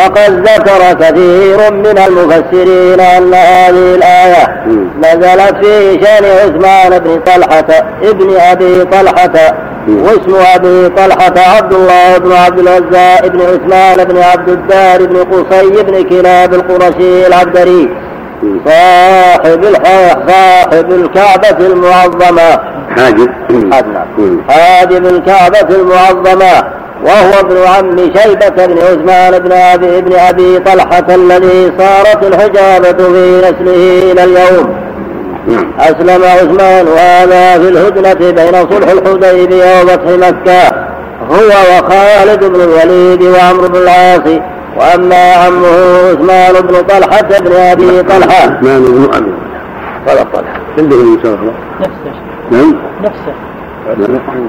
وقد ذكر كثير من المفسرين أن هذه الآية نزلت في شأن عثمان بن طلحة ابن أبي طلحة واسم أبي طلحة عبد الله بن عبد العزى بن عثمان بن عبد الدار بن قصي بن كلاب القرشي العبدري صاحب صاحب الكعبة المعظمة. حاجب حاجب الكعبة المعظمة. وهو ابن عم شيبة بن عثمان بن أبي, بن أبي طلحة الذي صارت الحجابة في نسله إلى اليوم. نعم. أسلم عثمان وهذا في الهدنة بين صلح الحديبية وفتح مكة. هو وخالد بن الوليد وعمرو بن العاص. وأما عمه عثمان بن طلحة بن أبي طلحة. عثمان بن أبي طلحة. طلحة عنده نفسه. نعم. نفسه.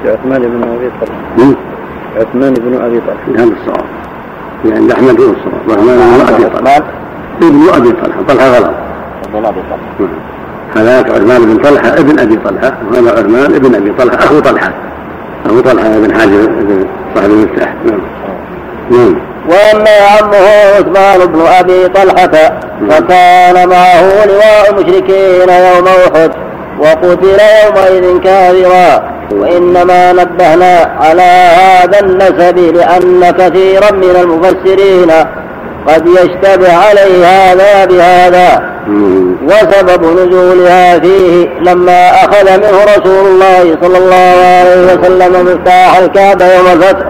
عثمان بن أبي طلحة. عثمان بن أبي طلحه هذا الصواب. في عند أحمد هو الصواب. عثمان بن أبي طلحه ابن أبي طلحه طلحة غلط. ابن ابي طلحة. هذاك عثمان بن طلحة ابن أبي طلحة. وهذا عثمان ابن أبي طلحة. أخو طلحة. أخو طلحة بن حاجر صاحب المفتاح. نعم. نعم. وأما عمه عثمان بن أبي طلحة فكان معه لواء المشركين يوم أحد وقتل يومئذ كافرا. وإنما نبهنا على هذا النسب لأن كثيرا من المفسرين قد يشتبه عليه هذا بهذا. وسبب نزولها فيه لما أخذ منه رسول الله صلى الله عليه وسلم مفتاح الكعبة يوم الفتح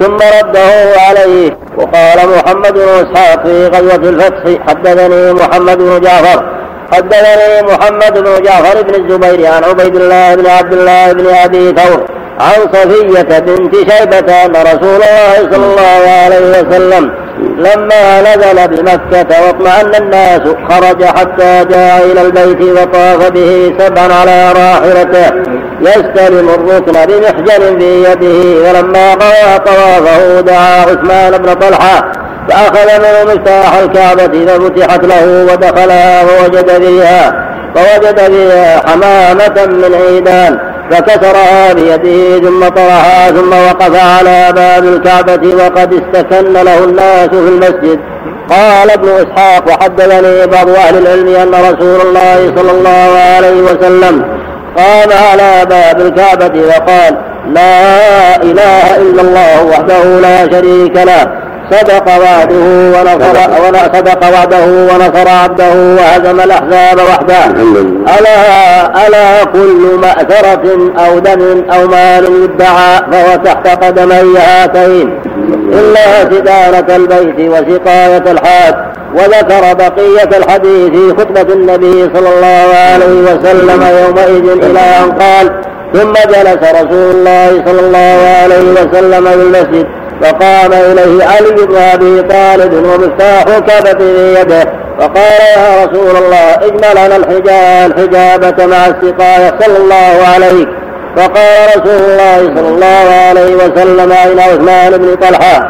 ثم رده عليه. وقال محمد بن إسحاق في غزوة الفتح حدثني محمد بن جعفر حدثني محمد بن جعفر بن الزبير عن عبيد الله بن عبد الله بن أبي ثور عن صفية بنت شيبة أن رسول الله صلى الله عليه وسلم لما نزل بمكة واطمأن الناس خرج حتى جاء إلى البيت وطاف به سبعا على راحلته. يستلم الركن بمحجن في يده ولما قضى طوافه دعا عثمان بن طلحة فأخذ منه مفتاح الكعبة ففتحت له ودخلها فوجد فيها فوجد فيها حمامة من عيدان فكسرها بيده ثم طرحها ثم وقف على باب الكعبة وقد استكن له الناس في المسجد. قال ابن إسحاق وحدثني بعض أهل العلم أن رسول الله صلى الله عليه وسلم قام على باب الكعبة وقال لا إله إلا الله وحده لا شريك له. صدق وعده ونصر صدق وعده ونصر عبده وهزم الأحزاب وحده. ألا ألا كل مأثرة أو دم أو مال يدعى فهو تحت قدمي هاتين. إلا سدانة البيت وسقاية الحاج. وذكر بقية الحديث في خطبة النبي صلى الله عليه وسلم يومئذ إلى أن قال ثم جلس رسول الله صلى الله عليه وسلم في المسجد فقام إليه علي بن أبي طالب ومفتاح في يده فقال يا رسول الله اجمل لنا الحجاب الحجابة مع السقاية صلى الله عليه. فقال رسول الله صلى الله عليه وسلم أين عثمان بن طلحة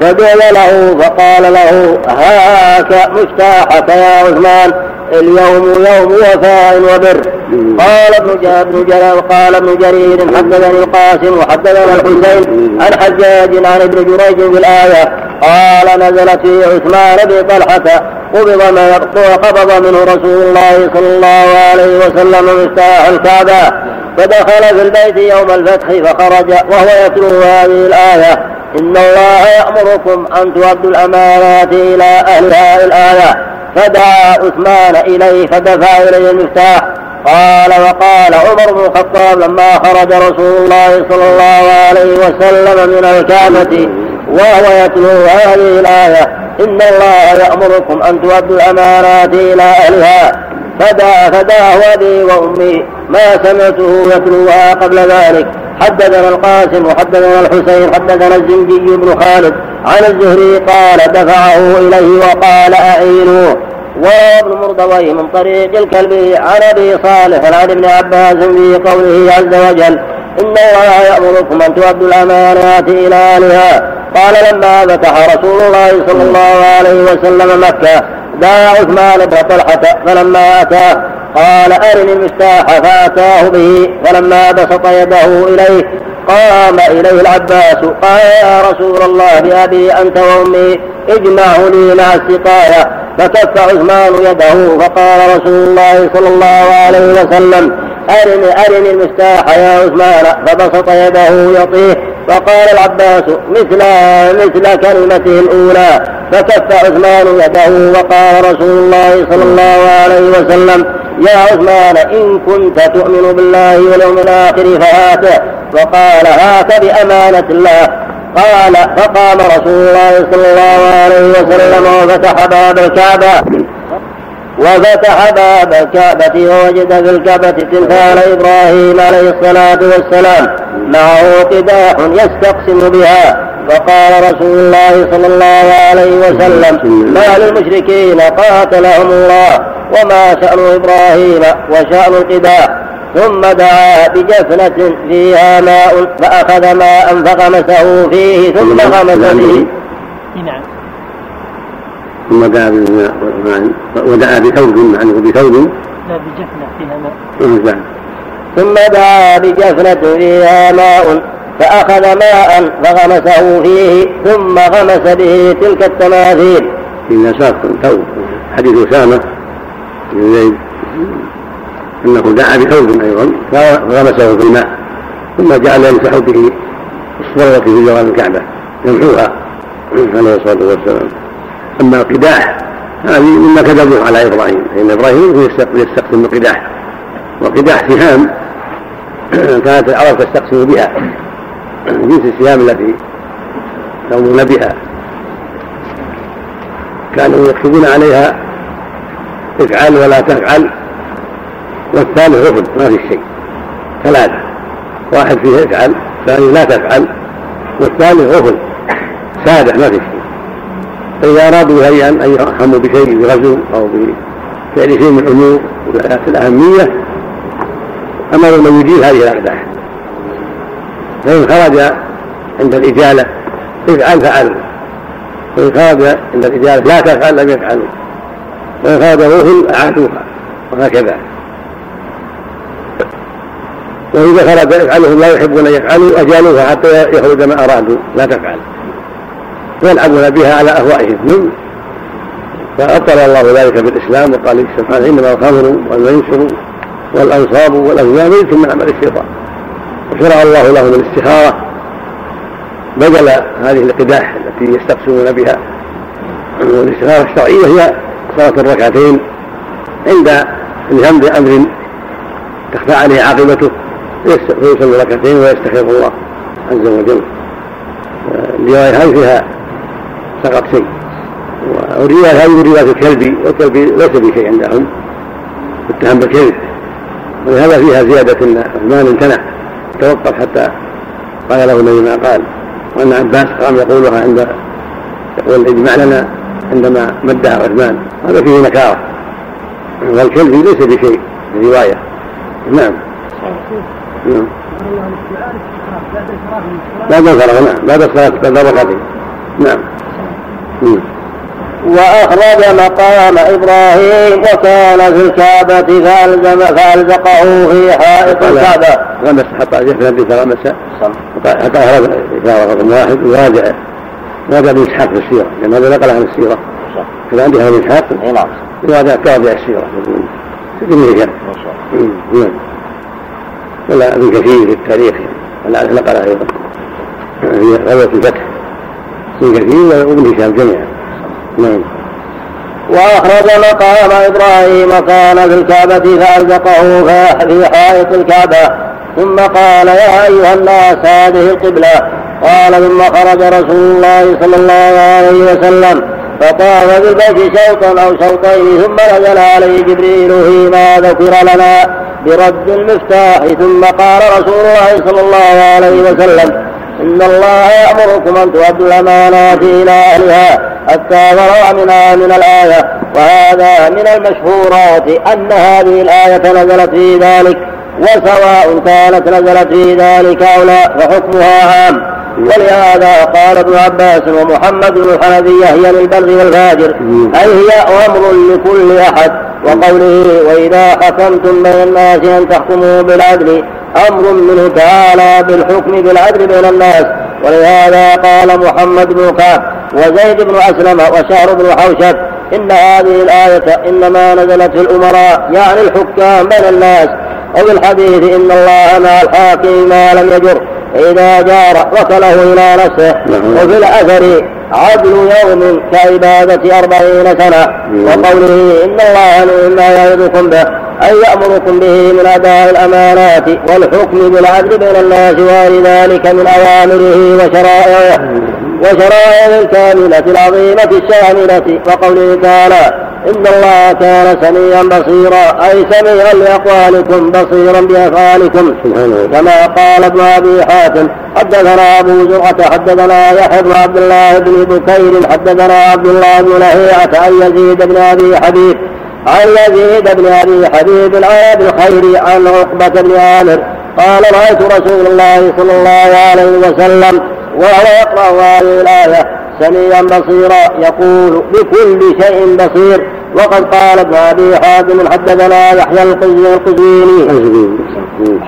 فدعي له فقال له هاك مفتاحك يا عثمان. اليوم يوم وفاء وبر. قال ابن جابر قال ابن جرير حدثني القاسم وحدثنا الحسين عن حجاج عن ابن جريج في الآية قال نزلت في عثمان بن طلحة قبض ما قبض منه رسول الله صلى الله عليه وسلم مفتاح الكعبة فدخل في البيت يوم الفتح فخرج وهو يتلو هذه الآية إن الله يأمركم أن تؤدوا الأمانات إلى أهلها الآية. فدعا عثمان إليه فدفع إليه المفتاح. قال وقال عمر بن الخطاب لما خرج رسول الله صلى الله عليه وسلم من الكعبة وهو يتلو هذه الآية إن الله يأمركم أن تؤدوا الأمانات إلى أهلها. فدعا فدعا أبي وأمي ما سمعته يتلوها قبل ذلك. حدثنا القاسم وحدثنا الحسين حدثنا الزنجي بن خالد. عن الزهري قال دفعه إليه وقال أعينوه وابن مردويه من طريق الكلب عن أبي صالح عن ابن عباس في قوله عز وجل إن الله يأمركم أن تؤدوا الأمانات إلى أهلها. قال لما فتح رسول الله صلى الله عليه وسلم مكة دعا عثمان بن طلحة فلما أتاه قال أرني المفتاح فأتاه به فلما بسط يده إليه قام إليه العباس قال يا رسول الله بأبي أنت وأمي اجمعه لي مع السقاية. فكف عثمان يده فقال رسول الله صلى الله عليه وسلم أرني أرني المفتاح يا عثمان. فبسط يده يطيه فقال العباس مثل مثل كلمته الأولى. فكف عثمان يده وقال رسول الله صلى الله عليه وسلم يا عثمان إن كنت تؤمن بالله واليوم الآخر فهاته وقال هات بأمانة الله. قال فقام رسول الله صلى الله عليه وسلم وفتح باب الكعبة. وفتح باب الكعبة ووجد في الكعبة تمثال إبراهيم عليه الصلاة والسلام معه قداح يستقسم بها. وقال رسول الله صلى الله عليه وسلم ما للمشركين قاتلهم الله وما شأن إبراهيم وشأن القداح ثم دعا بجفنة فيها ماء فأخذ ماء فغمسه فيه ثم غمس به. نعم. ثم دعا بماء ودعا بثوب معنه بثوب. لا بجفنة فيها ماء. ثم دعا بجفنة فيها ماء فأخذ ماء فغمسه فيه ثم غمس به تلك التماثيل. إن ساق ثوب. حديث أسامة بن زيد. أنه دعا بثوب أيضا فغمسه في الماء ثم جعل يمسح به الصورة في جوار الكعبة يمحوها عليه الصلاة والسلام. أما القداح هذه مما كذبوه على إبراهيم. فإن إبراهيم يستقسم بالقداح وقداح سهام. كانت العرب تستقسم بها. جنس السهام التي ترمون بها. كانوا يكتبون عليها افعل ولا تفعل. والثالث رفض ما في شيء. ثلاثة. واحد فيه افعل الثاني لا تفعل. والثالث رفض سادة. ما في شيء. فإذا أرادوا هيئا أن يرحموا بشيء بغزو أو بفعل شيء من الأمور ذات الأهمية أمروا من يجيب هذه الأقداح فإن خرج عند الإجالة افعل فعلوا وإن خرج عند الإجالة لا تفعل لم يفعلوا وإن خرج روح أعادوها وهكذا. وإذا خرج يفعلهم لا يحبون أن يفعلوا أجالوها حتى يخرج ما أرادوا لا تفعل. ويلعبون بها على أهوائهم. فأبطل الله ذلك بالإسلام وقال سبحانه إنما الخمر والميسر والأنصاب والأزلام رجس من عمل الشيطان. وشرع الله لهم الاستخارة. بدل هذه القداح التي يستقسمون بها. والاستخارة الشرعية هي صلاة الركعتين عند الهم بأمر تخفى عليه عاقبته فيصلي ركعتين ويستخير الله عز وجل. الرواية هذه فيها سقط شيء. والرواية هذه رواية الكلب والكلب ليس بشيء عندهم. اتهم بالكذب ولهذا فيها زيادة أن عثمان امتنع توقف حتى قال له النبي ما قال. وأن عباس قام يقولها عند يقول اجمع لنا عندما مدها عثمان. هذا فيه نكارة. والكلب ليس بشيء في رواية. نعم. نعم. بعد الفراغ نعم. بعد الصلاة بعد الركعتين. نعم. وأخرج مقام إبراهيم وكان في الكعبة فألزم فألزقه في حائط الكعبة. غمس حتى جفنا فغمس حتى أخرج إشارة رقم واحد وراجع راجع ابن إسحاق في السيرة لأن هذا نقل عن السيرة. كان عندها ابن إسحاق. نعم. يراجع تراجع السيرة. في نعم. ولا ابن كثير في التاريخ ولعله نقلها أيضا. في غزوة الفتح. ابن كثير وابن هشام جميعا نعم وأخرج مقام إبراهيم كان في الكعبة فألزقه في حائط الكعبة ثم قال يا أيها الناس هذه القبلة قال ثم خرج رسول الله صلى الله عليه وسلم فطاف بالبيت شوطا أو شوطين ثم نزل عليه جبريل فيما ذكر لنا برد المفتاح ثم قال رسول الله صلى الله عليه وسلم إن الله يأمركم أن تؤدوا الأمانات إلى أهلها حتى ورع منها من الآية وهذا من المشهورات أن هذه الآية نزلت في ذلك وسواء كانت نزلت في ذلك أو لا فحكمها عام. ولهذا قال ابن عباس ومحمد بن الحنفية هي للبر والفاجر أي هي أمر لكل أحد وقوله وإذا حكمتم بين الناس أن تحكموا بالعدل أمر منه تعالى بالحكم بالعدل بين الناس. ولهذا قال محمد بن كعب وزيد بن أسلم وشهر بن حوشب إن هذه الآية إنما نزلت في الأمراء يعني الحكام بين الناس. وفي الحديث إن الله مع الحاكم ما لم يجر إذا جار وكله إلى نفسه. نعم. وفي الأثر عدل يوم كعبادة أربعين سنة. وقوله إن الله مما يعظكم به. أن يأمركم به من أداء الأمانات والحكم بالعدل بين الناس وغير ذلك من أوامره وشرائعه وشرائع الكاملة العظيمة الشاملة. وقوله تعالى إن الله كان سميعا بصيرا أي سميعا لأقوالكم بصيرا بأفعالكم. كما قال ابن أبي حاتم حدثنا أبو زرعة حدثنا يحيى بن عبد الله بن بكير حدثنا عبد الله بن لهيعة عن يزيد بن أبي حبيب عن يزيد بن أبي حبيب العرب الخير عن عقبة بن عامر. قال رأيت رسول الله صلى الله عليه وسلم وهو يقرأ هذه الآية سميعا بصيرا يقول بكل شيء بصير. وقد قال ابن أبي حاتم حدثنا يحيى القزويني.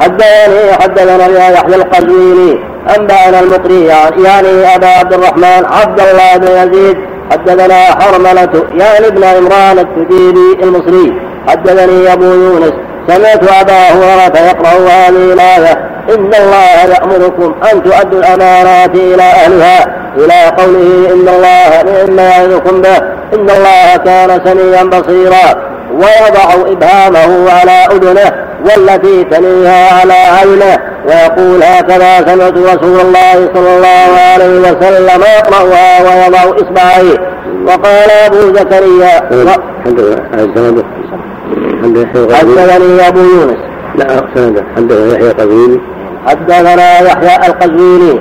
حدثني حدثنا يحيى القزويني. أنبأنا المقري يعني أبا عبد الرحمن عبد الله بن يزيد حدثنا حرملة يعني ابن عمران التجيبي المصري. حدثني أبو يونس سمعت أبا هريرة يقرأ هذه الآية. إن الله يأمركم أن تؤدوا الأمانات إلى أهلها. إلى قوله إن الله نعم يعظكم به. إن الله كان سميعا بصيرا. ويضع إبهامه على أذنه والتي تليها على عينه. ويقول هكذا سمعت رسول الله صلى الله عليه وسلم يقرأها ويضع إصبعيه. وقال أبو زكريا حدثني أبو يونس. لا سنده حدثنا يحيى قبيل حدثنا يحيى القزويني.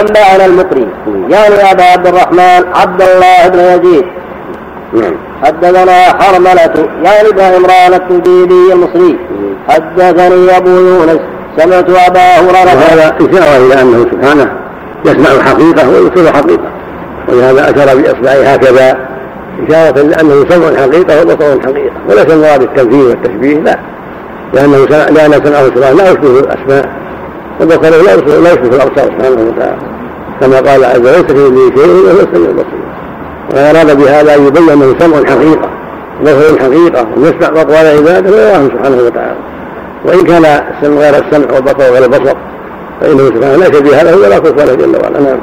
أنبأنا المقري يعني أبا عبد الرحمن عبد الله بن يزيد. نعم. حدثنا حرملة يعني ابن عمران التجيبي المصري. حدثني أبو يونس. سمعت أبا هريرة وهذا إشارة إلى أنه سبحانه يسمع الحقيقة ويبصر الحقيقة ولهذا أشار بإصبعه هكذا إشارة لأنه سمع الحقيقة وبصر الحقيقة. وليس المراد التمثيل والتشبيه لا. لأنه لأن سمعه سبحانه لا يشبه الأسماء. وبصره لا يشبه لا يشبه الأبصار سبحانه وتعالى. كما قال عز وجل ليس في شيء وهو السميع البصير. وأراد بهذا أن يبين أنه سمع الحقيقة. وبصر الحقيقة ويسمع أقوال عباده ويراهم سبحانه وتعالى. وإن كان السمع غير السمع والبصر غير البصر فإنه سبحانه لا شبيه له ولا كفر له جل وعلا نعم.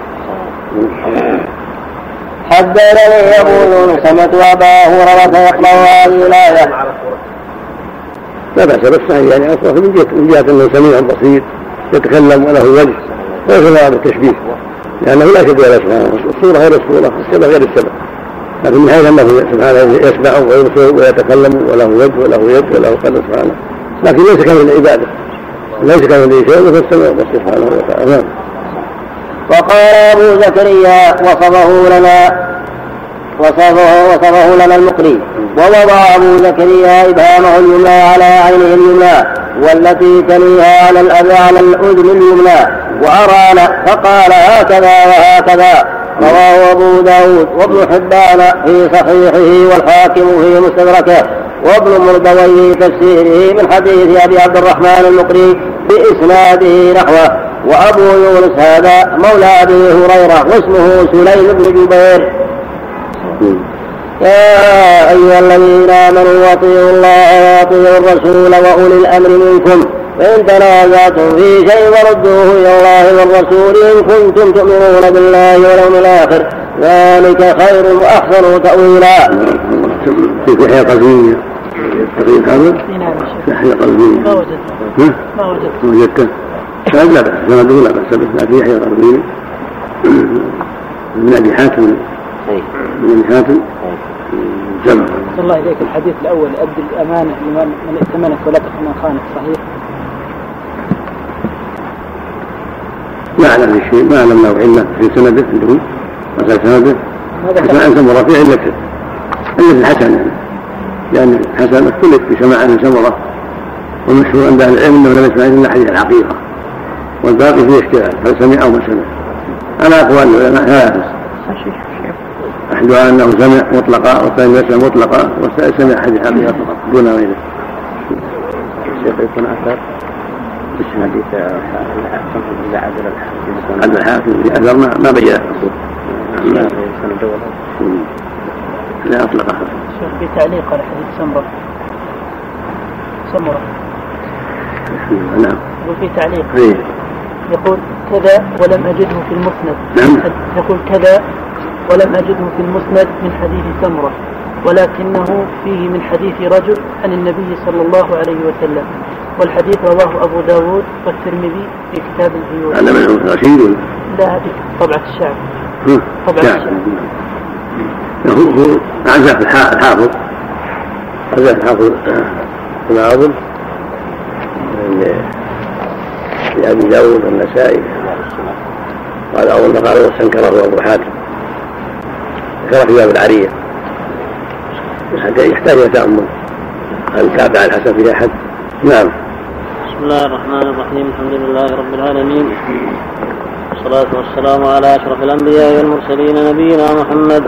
حدثني أبو يونس سمعت أبا هريرة يقرأ هذه الآية. لا بأس بالصحيح يعني أصلا من جهة من جهة أنه سميع بصير يتكلم وله وجه وليس هذا التشبيه. لأنه لا شبيه له سبحانه الصورة غير الصورة السبب غير السبب. لكن من حيث أنه سبحانه يسمع ويبصر ويتكلم وله وجه وله يد وله قدر سبحانه. لكن ليس كمن العبادة ليس كمن شيء السمع والبصير سبحانه وتعالى. وقال أبو زكريا وصفه لنا وصفه وصفه لنا المقري. ووضع أبو زكريا إبهامه اليمنى على عينه اليمنى والتي تليها على على الأذن اليمنى. وأران فقال هكذا وهكذا. رواه أبو داود وابن حبان في صحيحه والحاكم في مستدركه. وابن مردوي تفسيره من حديث أبي عبد الرحمن المقري بإسناده نحوه وأبو يونس هذا مولى أبي هريرة واسمه سليم بن جبير يا أيها الذين آمنوا أطيعوا الله وأطيعوا الرسول وأولي الأمر منكم فإن تنازعتم في شيء فردوه إلى الله والرسول إن كنتم تؤمنون بالله واليوم الآخر ذلك خير وأحسن تأويلا. في يحيى قلبي تقريب كامل؟ يحيى قلبي ما وجدته ما وجدته وجدته لا بأس. سنده لا بأس. به لكن يحيى قلبي من أبي حاتم. من أبي حاتم. جمع. الله إليك الحديث الأول. أدي الأمانة. لمن من ائتمنك ولا تخن خانك صحيح؟ ما أعلم شيء. ما أعلم له علة في سنده عندهم. مسألة سنده حسن عن سمرة في علة علة الحسن يعني. لأن الحسن اختلف في سماع عن سمرة والمشهور عند أهل العلم أنه لم يسمع إلا حديث الحقيقة والباقي فيه اشتغال هل سمع أو ما سمع على أقوال العلماء ثلاثة أحدها أنه سمع مطلقا والثاني يسمع مطلقا والثالث سمع حديث حقيقة فقط دون غيره. الشيخ يكون أثر؟ حديث إذا عدل الحاكم عدل الحاكم الأثر ما ما بين لا أطلق شيخ في تعليق على حديث سمرة. سمرة. نعم يقول في تعليق. إيه. يقول كذا ولم أجده في المسند. نعم. يقول كذا ولم أجده في المسند من حديث سمرة. ولكنه فيه من حديث رجل عن النبي صلى الله عليه وسلم. والحديث رواه أبو داود والترمذي في كتاب البيوت هذا من رشيد لا هذه طبعة الشعب. طبعة الشعب. هو عزف الحافظ. عزف الحافظ كما أظن لأبي داود والنسائي قال أول ما قال واستنكره أبو حاتم. ذكر في باب العرية. يحتاج إلى تأمل. هل تابع الحسن في أحد؟ نعم. بسم الله الرحمن الرحيم. الحمد لله رب العالمين. والصلاة والسلام على أشرف الأنبياء والمرسلين نبينا محمد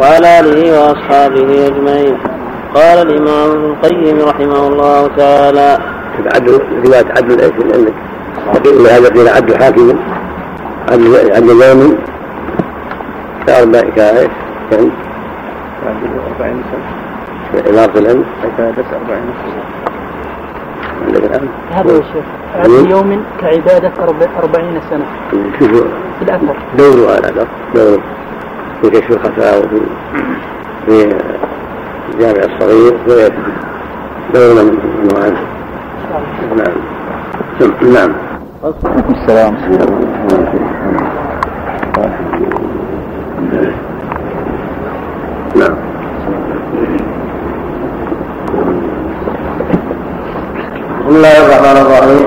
وعلى آله وأصحابه أجمعين قال الإمام ابن القيم رحمه الله تعالى عدل رواية عدل إيش عندك؟ وقيل هذا قيل عدل حاكم عدل عدل يوم كأربع كايش كم؟ عدل أربعين سنة إمارة العلم عبادة أربعين سنة عندك الآن؟ هذا يا شيخ عدل يوم كعبادة أربعين سنة. شوفوا في الأثر. دورها الأثر دوره في كشف الخفاء وفي في الجامع الصغير. دورنا من عنه نعم. نعم. السلام. نعم. بسم الله الرحمن الرحيم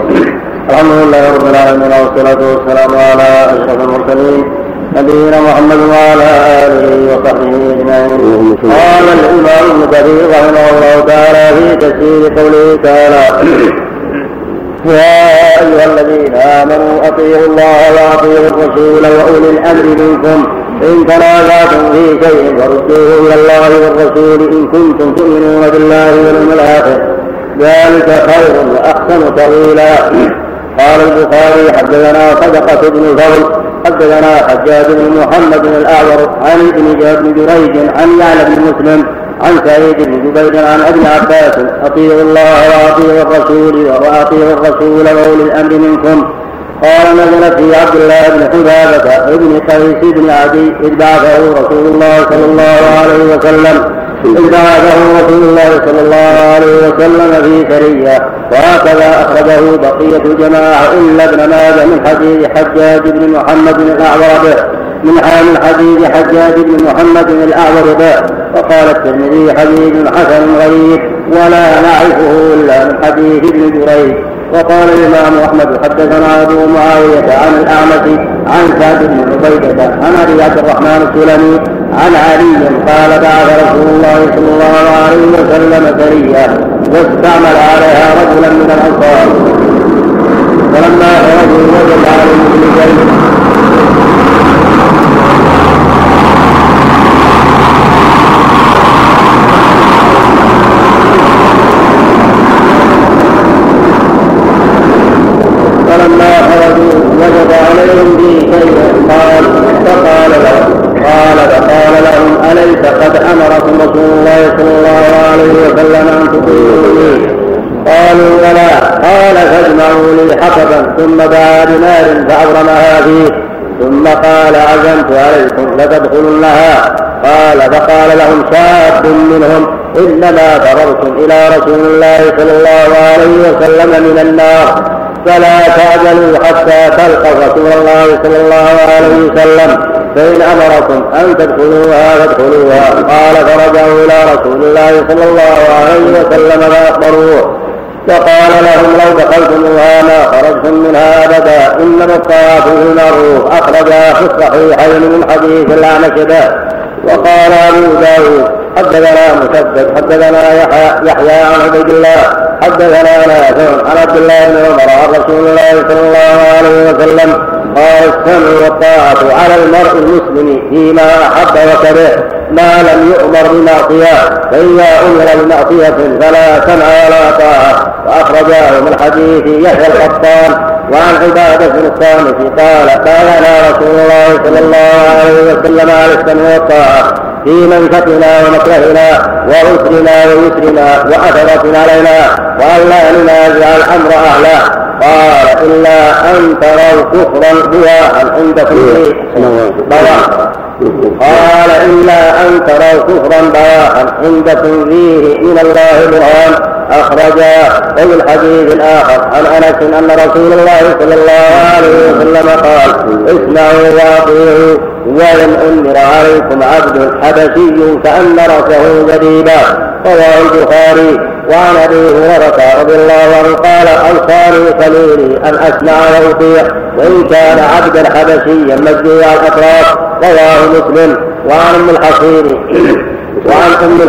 الحمد لله رب العالمين والصلاة والسلام على أشرف المرسلين نبينا محمد وعلى آله وصحبه أجمعين قال الإمام ابن كثير رحمه الله تعالى في تفسير قوله تعالى يا أيها الذين آمنوا أطيعوا الله وأطيعوا الرسول وأولي الأمر منكم إن تنازعتم في شيء فردوه إلى الله والرسول إن كنتم تؤمنون بالله واليوم الآخر ذلك خير وأحسن تأويلا قال البخاري حدثنا صدقة بن الفضل حدثنا حجاج بن محمد الأعور عن ابن بن جريج عن يعلى بن مسلم عن سعيد بن جبير عن ابن عباس أطيعوا الله وأطيعوا الرسول وأطيعوا الرسول وأولي الأمر منكم. قال نزل في عبد الله بن حذافة ابن قيس بن عدي إذ بعثه رسول الله صلى الله عليه وسلم. بعثه رسول الله صلى الله عليه وسلم في سرية وهكذا أخرجه بقية الجماعة إلا ابن ماجه من حديث حجاج بن محمد الأعور به. من حال حديث حجاج بن محمد الأعور به. وقال الترمذي حديث حسن غريب ولا نعرفه إلا من حديث ابن جريج. وقال الإمام أحمد حدثنا أبو معاوية عن الأعمش عن سعد بن عبيدة عن أبي عبد الرحمن السلمي عن علي قال بعث رسول الله صلى الله عليه وسلم سرية واستعمل عليها رجلا من الأنصار. فلما خرجوا وجد عليه بن ثم بنار فأبرمها فيه. ثم قال عزمت عليكم لتدخلنها. قال فقال لهم شاب منهم إنما فررتم إلى رسول الله صلى الله عليه وسلم من النار. فلا تعجلوا حتى تلقوا رسول الله صلى الله عليه وسلم. فإن أمركم أن تدخلوها فادخلوها. قال فرجعوا إلى رسول الله صلى الله عليه وسلم فأخبروه. وقال لهم لو دخلتموها ما خرجتم منها ابدا إنما الطواف في المعروف اخرجها في الصحيحين من حديث الاعمش وقال أبو داود حدثنا مسدد حدثنا يحيى عن عبيد الله حدثنا نافع عن عبد الله بن عمر عن رسول الله صلى الله عليه وسلم قال السمع والطاعة على المرء المسلم فيما أحب وكره. ما لم يؤمر بمعصية فإذا أمر بمعصية فلا سمع ولا طاعة. وأخرجاه من حديث يحيى القطان وعن عبادة بن الصامت قال قال رسول الله صلى الله عليه وسلم على السمع والطاعة في منفتنا ومكرهنا وعسرنا ويسرنا وأثرة علينا وأن لا ننازع الأمر أهله قال إلا أن تروا كفرا بواحا عندكم بواحا قال إلا أن تروا كفرا بواحا عندكم فيه من الله برهان أخرجا وفي الحديث الآخر عن أنس أن رسول الله صلى الله عليه وسلم قال اسمعوا وأطيعوا وإن أمر عليكم عبد حبشي كأن رأسه جديدا. رواه البخاري. وعن أبي هريرة رضي الله عنه قال أوصاني خليلي أن أسمع وأطيع وإن كان عبدا حبشيا مجدوع الأطراف رواه مسلم. وعن أم الحصين وعن أم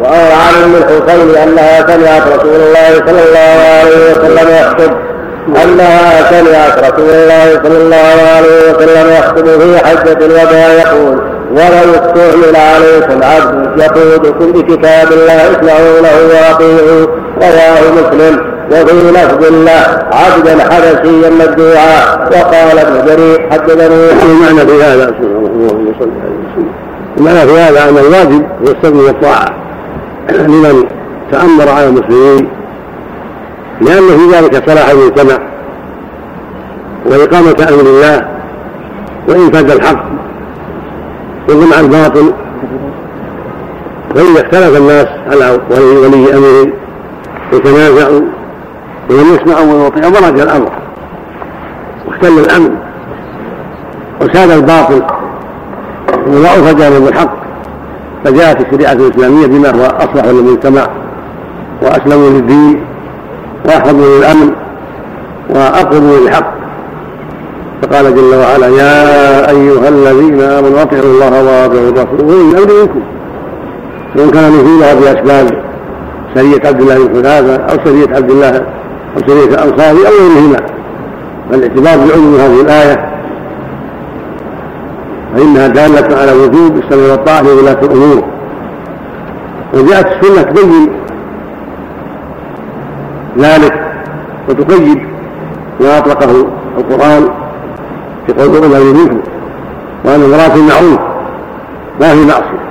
وعن أم الحسين أنها سمعت رسول الله صلى الله عليه وسلم يخطب. أنها سمعت رسول الله صلى الله عليه وسلم يخطب في حجة الوداع يقول ولو استعمل عليكم عبد يقودكم بكتاب الله اسمعوا له واطيعوا. رواه مسلم وفي لفظ الله عبدا حبشيا مدعوعا وقال ابن جرير حدثني المعنى في هذا؟ المعنى في هذا؟ أن الواجب هو السمع والطاعة لمن تأمر على المسلمين. لأن في ذلك صلاح المجتمع وإقامة أمر الله وإنفاذ الحق. وجمع الباطل. فإذا اختلف الناس على ولي أمرهم وتنازعوا ولم يسمعوا ويطيعوا برج الأمر. واختل الأمن. وساد الباطل. وضعف جانب الحق. فجاءت الشريعة الإسلامية بما هو أصلح للمجتمع وأسلموا للدين وأحفظوا للأمن وأقربوا للحق. فقال جل وعلا يا أيها الذين آمنوا أطيعوا الله وأطيعوا الرسول. وإن الأمر منكم. وإن كان نزولها بأسباب سرية عبد الله بن حذافة أو سرية عبد الله أو سرية الأنصار أو غيرهما. فالاعتبار بعلم هذه الآية فإنها دالة على وجوب السمع والطاعة لولاة الأمور. وجاءت السنة تبين ذلك وتقيد ما أطلقه القرآن في قول الأمر منكم وأن المراد المعروف ما في معصية.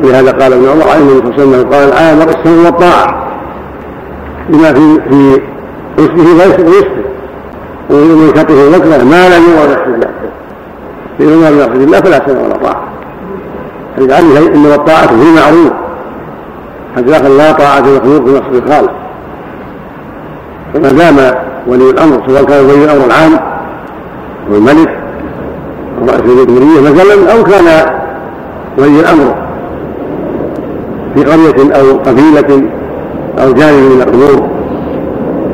ولهذا قال ابن عمر عن النبي صلى الله عليه وسلم قال الآمر السمع والطاعة. لما في في حسنه ويسره ومن شطه وكره ما لم يرد الله في ما من يقصد الله فلا سمع ولا طاعة. فلذلك إنما الطاعة في المعروف حتى لا طاعة مخلوق في نصر الخالق. فما دام ولي الأمر سواء كان ولي الأمر العام أو الملك أو رئيس الجمهورية مثلا أو كان ولي الأمر في قرية أو قبيلة أو جانب من الأمور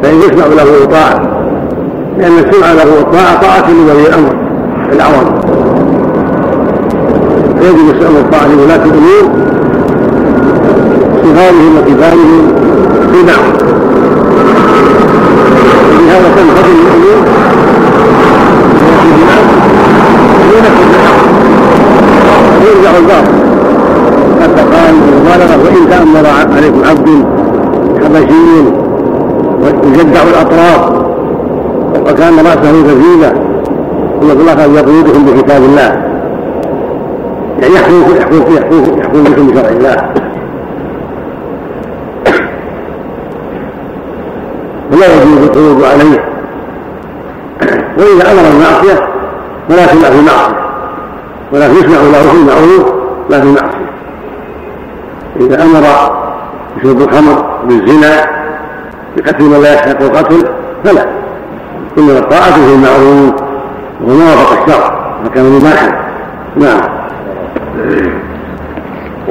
فإن يسمع له طاعة لأن السمع له والطاعة طاعة لولي الأمر الأعظم فيجب السمع والطاعة لولاة الأمور صغارهم وكبارهم في دعوة. لهذا تنفذ الأمور ويرجع الباطل حتى قال المبالغة وإن تأمر عليكم عبد حبشي ويجدع الأطراف وكان رأسه كثيبا ثم الله قد يقودكم بكتاب الله يعني يحكم يحكم يحكم يحكم بكم بشرع الله ولا يجوز القيود عليه. وإذا أمر المعصية سمع في معصية. ولكن يسمع له في المعروف لا في معصية. إذا أمر بشرب الخمر بالزنا بقتل من لا يستحق القتل فلا. إنما الطاعة في المعروف وما وافق الشرع فكان مباحا نعم.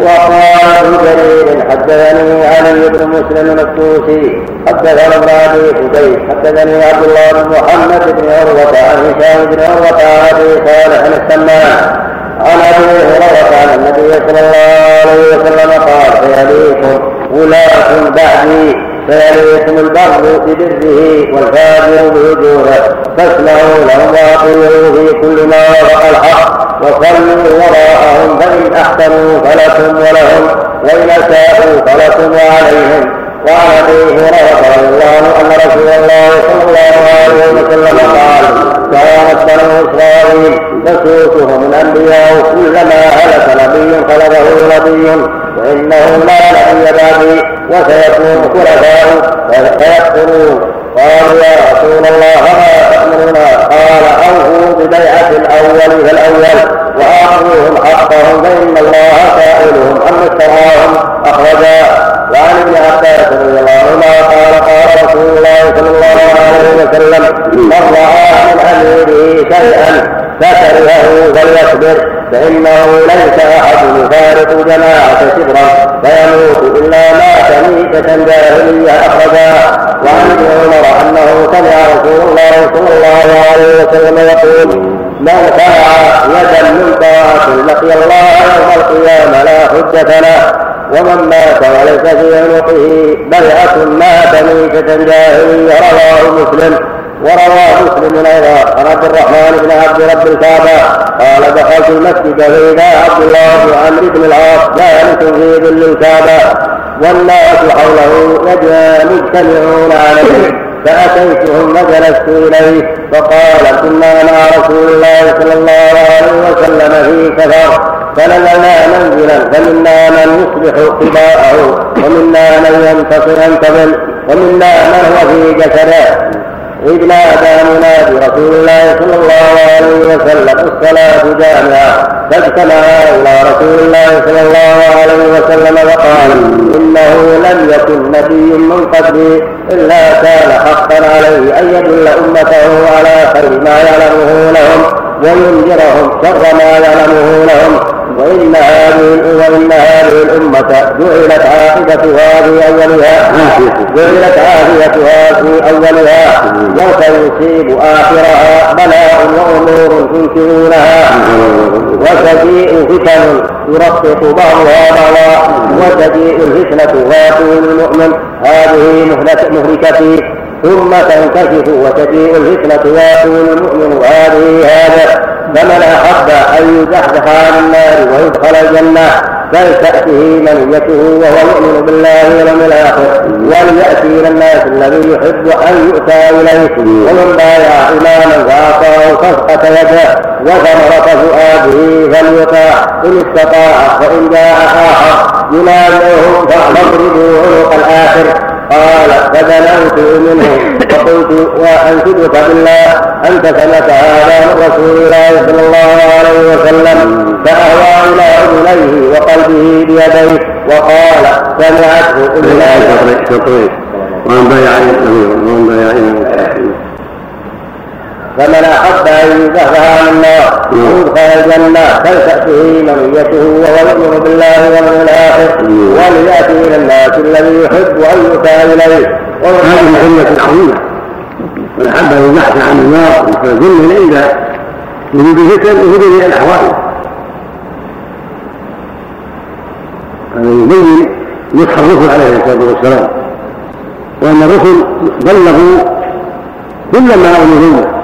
وقال ابن جرير حدثني علي بن مسلم الطوسي حدثنا ابن ابي حديث حدثني عبد الله بن محمد بن عروة عن هشام بن عروة عن أبي صالح السمان عن أبي هريرة عن النبي صلى الله عليه وسلم قال سيليكم ولاة بعدي سيليك إليكم البر ببره والفاجر بوجوده فاسمعوا لهم وأطيعوا في كل ما وفق الحق وصلوا وراءهم فإن أحسنوا فلكم ولهم وإن أساءوا فلكم وعليهم وعن ابي هريره رضي الله أن رسول الله صلى الله عليه وسلم قال كانت بنو إسرائيل تسوسهم الانبياء كلما هلك نبي خلفه نبي وانه لا نبي بعدي وسيكون خلفاء فيقتلون قالوا يا رسول الله ما تأمرنا قال أوفوا ببيعة الأول فالأول وآخذوهم حقهم فإن الله سائلهم أم اشتراهم أخرجا. وعن ابن عباس رضي الله عنهما قال قال رسول الله صلى الله عليه وسلم من راى من أميره شيئا فكرهه فليصبر. فإنه ليس أحد يفارق جماعة شبرا فيموت إلا مات ميته جاهلية أخرجا. وعن ابن عمر أنه سمع رسول الله صلى الله عليه وسلم يقول من خلع يدا من طاعه لقي الله يوم القيامة لا حجة له ومن مات وليس في عنقه بيعة مات ميتة جاهلية رواه مسلم. وروى مسلم أيضا عن عبد الرحمن بن عبد رب الكعبة قال دخلت المسجد فاذا عبد الله بن عمرو بن العاص جالس في ظل الكعبة والناس حوله مجتمعون عليه فأتيتهم فجلست إليه فقال كنا مع رسول الله صلى الله عليه وسلم في سفر فنزلنا منزلا فمنا من يصبح قباءه ومنا من ينتظر ومنا من هو في جسده. إذ نادى منادي رسول الله صلى الله عليه وسلم الصلاة جامعة فاجتمعا إلى رسول الله صلى الله عليه وسلم وقال إنه لم يكن نبي من قبلي إلا كان حقا عليه أن يدل أمته على خير ما يعلمه لهم وينذرهم شر ما يعلمه لهم. وإن هذه وإن هذه الأمة. جعلت عاقبتها في أولها. جعلت عافيتها في أولها. وسيصيب آخرها بلاء وأمور تنكرونها وتجيء فتن يرقق بعضها بعضا. وتجيء الفتنة ويقول المؤمن. هذه مهلكتي ثم تنكشف وتجيء الفتنة ويقول المؤمن هذه هذا فمن أحب أن يزحزح عن النار ويدخل الجنة فلتأته منيته وهو يؤمن بالله واليوم الآخر. وليأتي إلى الناس الذي يحب أن يؤتى إليه. ومن بايع إماما فأعطاه صفقة يده وثمرة فؤاده فليطاع. إن استطاع فإن جاء آخر يناديه فاضربوا عنق الآخر. قال فدنوت منه فقلت وانشدك بالله أنت سمعت هذا من رسول الله صلى الله عليه وسلم. فأهوى إلى أذنيه وقلبه بيديه وقال سمعته أذنيه ومن بايع ومن بايع فمن أحب أن يزهزه عن النار ويدخل الجنة فلتأته منيته وهو يؤمن بالله واليوم الآخر وليأتي إلى الناس الذي يحب أن يؤتى إليه. هذه محنه عظيمه من أحب أن يزحزح عن النار فالجنه عند وجود الفتن وجود الأحوال. هذا يبين نصح الرسل عليه الصلاة والسلام. وأن الرسل بلغوا كل ما أمروا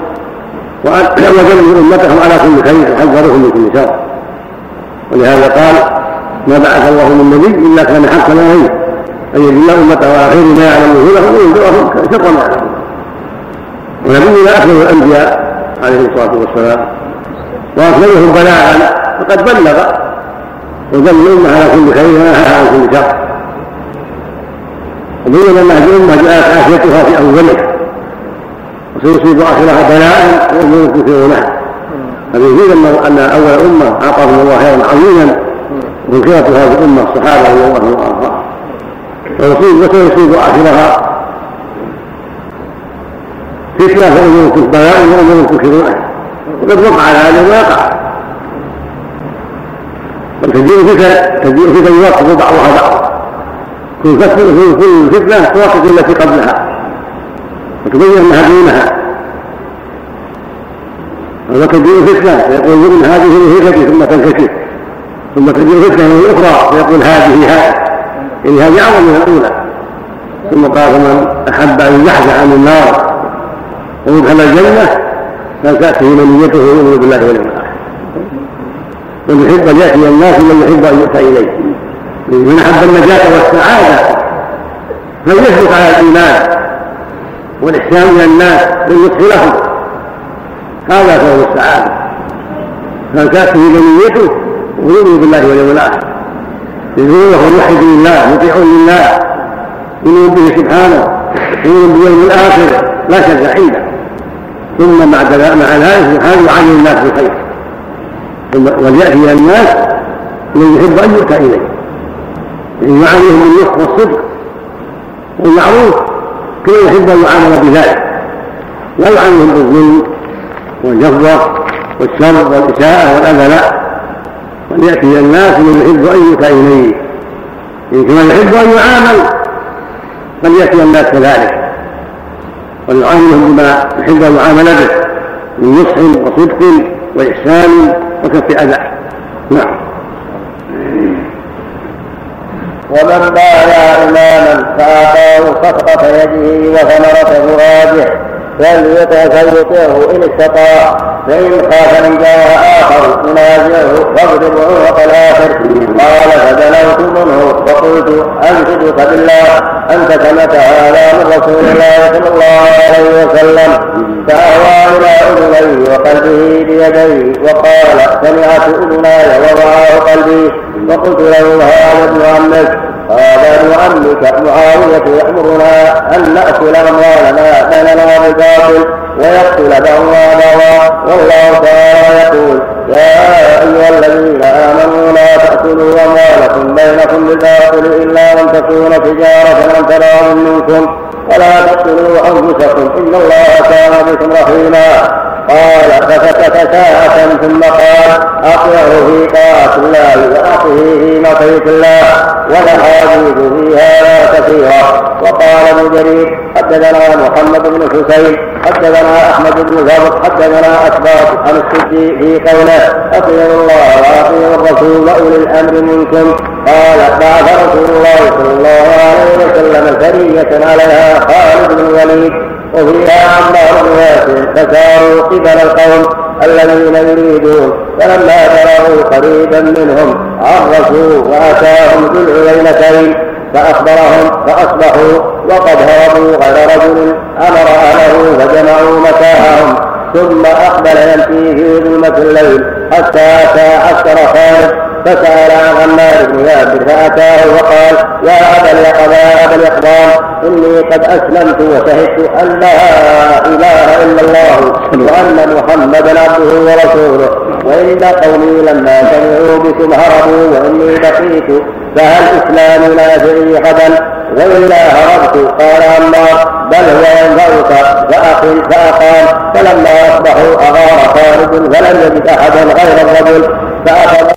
وجلبوا أمتهم على كل خير وحذروهم من كل شر. ولهذا قال ما بعث الله من نبي إلا كان حقا عليه إن يدل أمته على خير ما يعلمه لهم وينذرهم شر ما يعلمون ونبينا اكمل الأنبياء عليه الصلاة والسلام. واكملهم بلاغا فقد بلغ. ودل الامه على كل خير ونهاها عن كل شر. وبين ان هذه الامه جاءت عافيتها في اولها وسيصيب اخرها بلاء وأمور كثيرونها هذا يفيد أن أول أمة أعطاهم الله خيرا عظيما. وذكرت هذه الأمة الصحابة رضي الله عنهم وأرضاهم. ويصيب وسيصيب اخرها فتنه وامور بلاء وأمور كثيرونها وقد وقع هذا ويقع تجيء فتن تجيء فتن يوقف بعضها بعضا. كل فتنة توقف التي قبلها. وتبين انها دونها وتجيء فتنه فيقول ان هذه هي ثم تنكشف. ثم تجيء فتنه أخرى فيقول هذه هذه يعني هذه أعظم من الأولى. ثم قال فمن أحب أن يزحزح عن النار ويدخل الجنة فلتاته منيته يؤمن بالله واليوم الآخر. من يحب أن يأتي الناس من يحب أن يؤتى إليه. من أحب النجاة والسعادة. فليثبت على الإيمان. والاحسان إلى الناس بالنصح لهم هذا فهو السعاده فلتاته منيته ويؤمن بالله واليوم الآخر. يقول موحد لله مطيع لله. يؤمن به سبحانه. يؤمن باليوم الآخر. لا شك عنده ثم بعد مع ذلك سبحانه يعلم الناس بالخير. وليأتي إلى الناس من يحب أن يؤتى إليه. يعاملهم بالنصح والصدق والمعروف. كما يحب ان يعامل بذلك. لا يعاملهم بالظلم والجفوه والشر والإساءة والأذى لا. ولياتي إلى الناس من يحب أن يؤتى إليه. إن كما يحب أن يعامل فلياتي الناس كذلك. ويعاملهم بما يحب أن يعامل به من نصح وصدق وإحسان وكف أذى. نعم. ومن بايع إماما فأعطاه صفقة يده وثمرة فؤاده فليطعه إن استطاع فإن خاف من جاه آخر ينازعه فاضرب عنق الآخر قال فدنوت منه وقلت أنشدك بالله. أنت سمعت هذا من رسول الله صلى الله عليه وسلم. فأهوى إلى أذنيه وقلبه بيديه وقال سمعت أذناي وضعه قلبي. وقلت له هذا ابن عمك. هذا ابن عمك معاوية يأمرنا أن نأكل أموالنا بيننا بالباطل ويقتل بعضنا والله تعالى يقول يا أيها الذين آمنوا لا تأكلوا أموالكم بينكم بالباطل إلا أن تكون تجارة عن تراض منكم. ولا تقتلوا أنفسكم. إن الله كان بكم رحيما. قال فسكت ساعة ثم قال أطيعه في طاعة الله وأطه في معصية الله. والأحاديث في هذا كثيرة. وقال ابن جرير حدثنا محمد بن حسين حدثنا أحمد بن فضل حدثنا أسباط عن السدي في قوله أطيعوا الله وأطيعوا الرسول وأولي الأمر منكم. قال بعث رسول الله صلى الله عليه وسلم سرية عليها خالد بن الوليد وفيها عمار بن ياسر فساروا قبل القوم الذين يريدون فلما بلغوا قريبا منهم عرفوا وأتاهم ذو العينتين فأخبرهم فأصبحوا وقد هربوا غير رجل أمر أهله فجمعوا متاعهم ثم أقبل يمشي في ظلمه الليل حتى أتى عسكر خالد فسأل عن عمار بن ياسر فأتاه وقال يا أبا اليقظان أبا اليقظان إني قد أسلمت وشهدت أن لا إله إلا الله وأن محمدا عبده ورسوله وإن قومي لما سمعوا بكم هربوا وإني بقيت فهل إسلامي نافعي غدا وإلا هربت قال عمار بل هو ينفعك فأقم فأقام فلما أصبحوا أغار خالد فلم يجد أحدا غير الرجل فأخذ